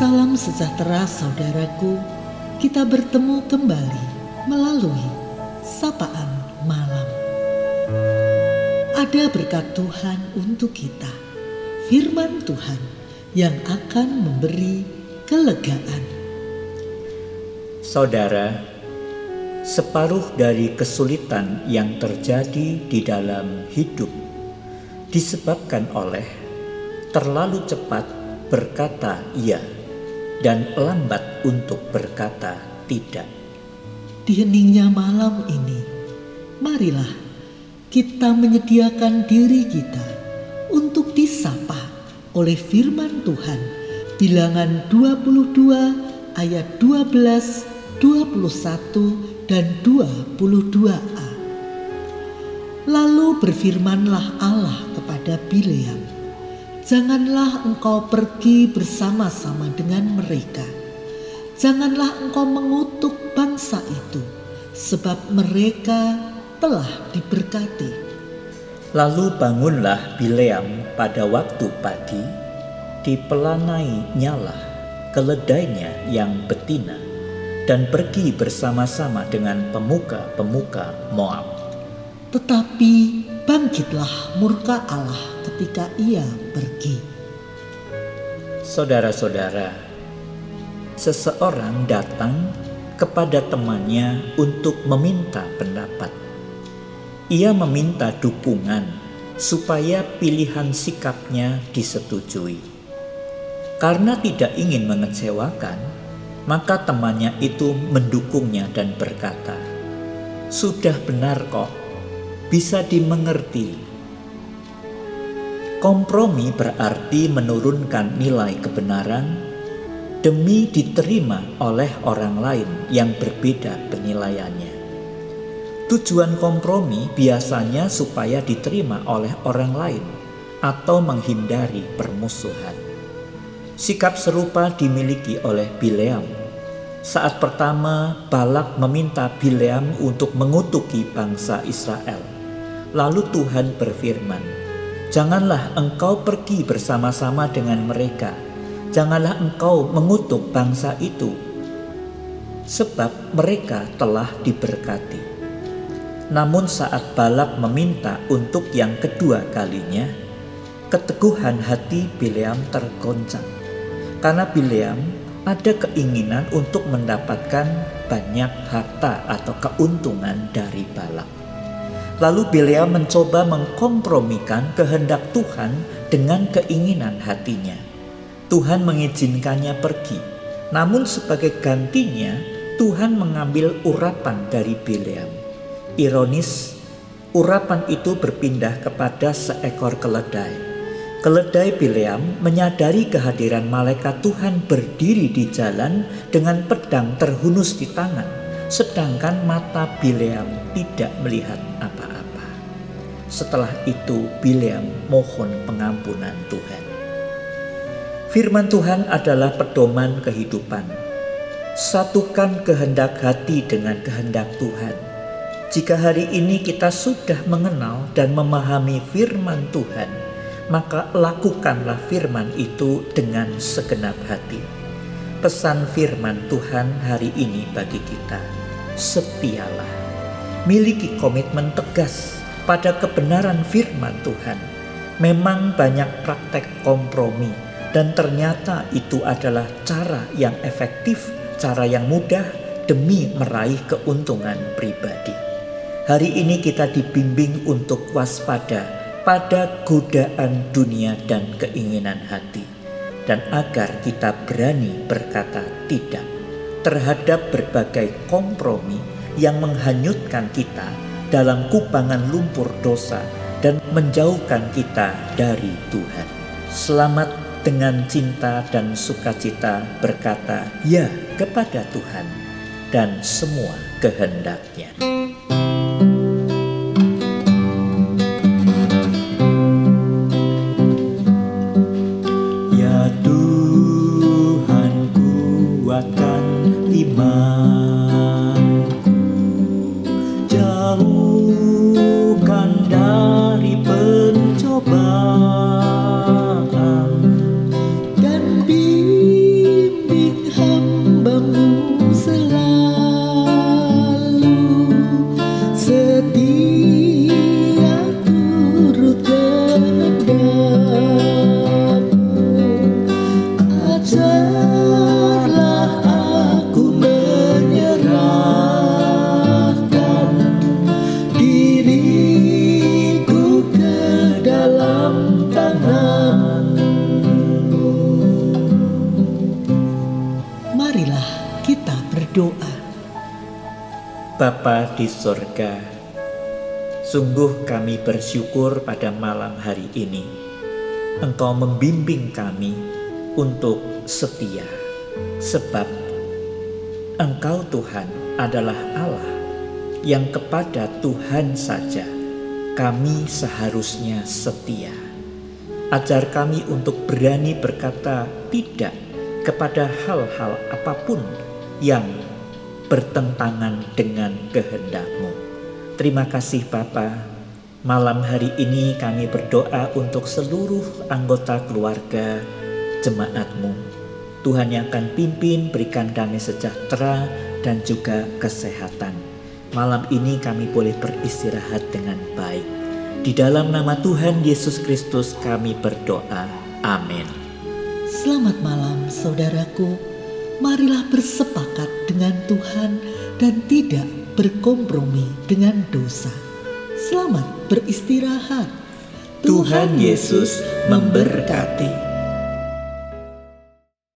Salam sejahtera saudaraku, kita bertemu kembali melalui sapaan malam. Ada berkat Tuhan untuk kita, firman Tuhan yang akan memberi kelegaan. Saudara, separuh dari kesulitan yang terjadi di dalam hidup disebabkan oleh terlalu cepat berkata "iya" dan lambat untuk berkata "tidak". Di heningnya malam ini, marilah kita menyediakan diri kita untuk disapa oleh firman Tuhan. Bilangan 22 ayat 12, 21 dan 22a. Lalu berfirmanlah Allah kepada Bileam, Janganlah engkau pergi bersama-sama dengan mereka. Janganlah engkau mengutuk bangsa itu, sebab mereka telah diberkati. Lalu bangunlah Bileam pada waktu pagi, dipelanai nyala keledainya yang betina, dan pergi bersama-sama dengan pemuka-pemuka Moab. Tetapi bangkitlah murka Allah ketika ia pergi. Saudara-saudara, seseorang datang kepada temannya untuk meminta pendapat. Ia meminta dukungan supaya pilihan sikapnya disetujui. Karena tidak ingin mengecewakan, maka temannya itu mendukungnya dan berkata, "Sudah benar kok, bisa dimengerti Kompromi berarti menurunkan nilai kebenaran demi diterima oleh orang lain yang berbeda penilaiannya. Tujuan kompromi biasanya supaya diterima oleh orang lain atau menghindari permusuhan. Sikap serupa dimiliki oleh Bileam. Saat pertama Balak meminta Bileam untuk mengutuki bangsa Israel. Lalu Tuhan berfirman, Janganlah engkau pergi bersama-sama dengan mereka. Janganlah engkau mengutuk bangsa itu, sebab mereka telah diberkati. Namun, saat Balak meminta untuk yang kedua kalinya, keteguhan hati Bileam tergoncang karena Bileam ada keinginan untuk mendapatkan banyak harta atau keuntungan dari Balak. Lalu Bileam mencoba mengkompromikan kehendak Tuhan dengan keinginan hatinya. Tuhan mengizinkannya pergi, namun sebagai gantinya Tuhan mengambil urapan dari Bileam. Ironis, urapan itu berpindah kepada seekor keledai. Keledai Bileam menyadari kehadiran malaikat Tuhan berdiri di jalan dengan pedang terhunus di tangan, sedangkan mata Bileam tidak melihat apa-apa. Setelah itu Bileam mohon pengampunan Tuhan. Firman Tuhan adalah pedoman kehidupan. Satukan kehendak hati dengan kehendak Tuhan. Jika hari ini kita sudah mengenal dan memahami firman Tuhan, maka lakukanlah firman itu dengan segenap hati. Pesan firman Tuhan hari ini bagi kita, setialah. Miliki komitmen tegas pada kebenaran firman Tuhan. Memang banyak praktek kompromi dan ternyata itu adalah cara yang efektif, cara yang mudah demi meraih keuntungan pribadi. Hari ini kita dibimbing untuk waspada pada godaan dunia dan keinginan hati dan agar kita berani berkata tidak terhadap berbagai kompromi yang menghanyutkan kita dalam kubangan lumpur dosa dan menjauhkan kita dari Tuhan. Selamat dengan cinta dan sukacita berkata ya kepada Tuhan dan semua kehendaknya. alone. Berdoa. Bapa di sorga, sungguh kami bersyukur pada malam hari ini. Engkau membimbing kami untuk setia, sebab Engkau Tuhan adalah Allah yang kepada Tuhan saja kami seharusnya setia. Ajar kami untuk berani berkata tidak kepada hal-hal apa pun yang bertentangan dengan kehendakmu. Terima kasih Bapa. Malam hari ini kami berdoa untuk seluruh anggota keluarga jemaatmu. Tuhan yang akan pimpin berikan damai sejahtera dan juga kesehatan. Malam ini kami boleh beristirahat dengan baik. Di dalam nama Tuhan Yesus Kristus kami berdoa. Amin. Selamat malam saudaraku, marilah bersepakat tidak berkompromi dengan dosa. Selamat beristirahat. Tuhan Yesus memberkati.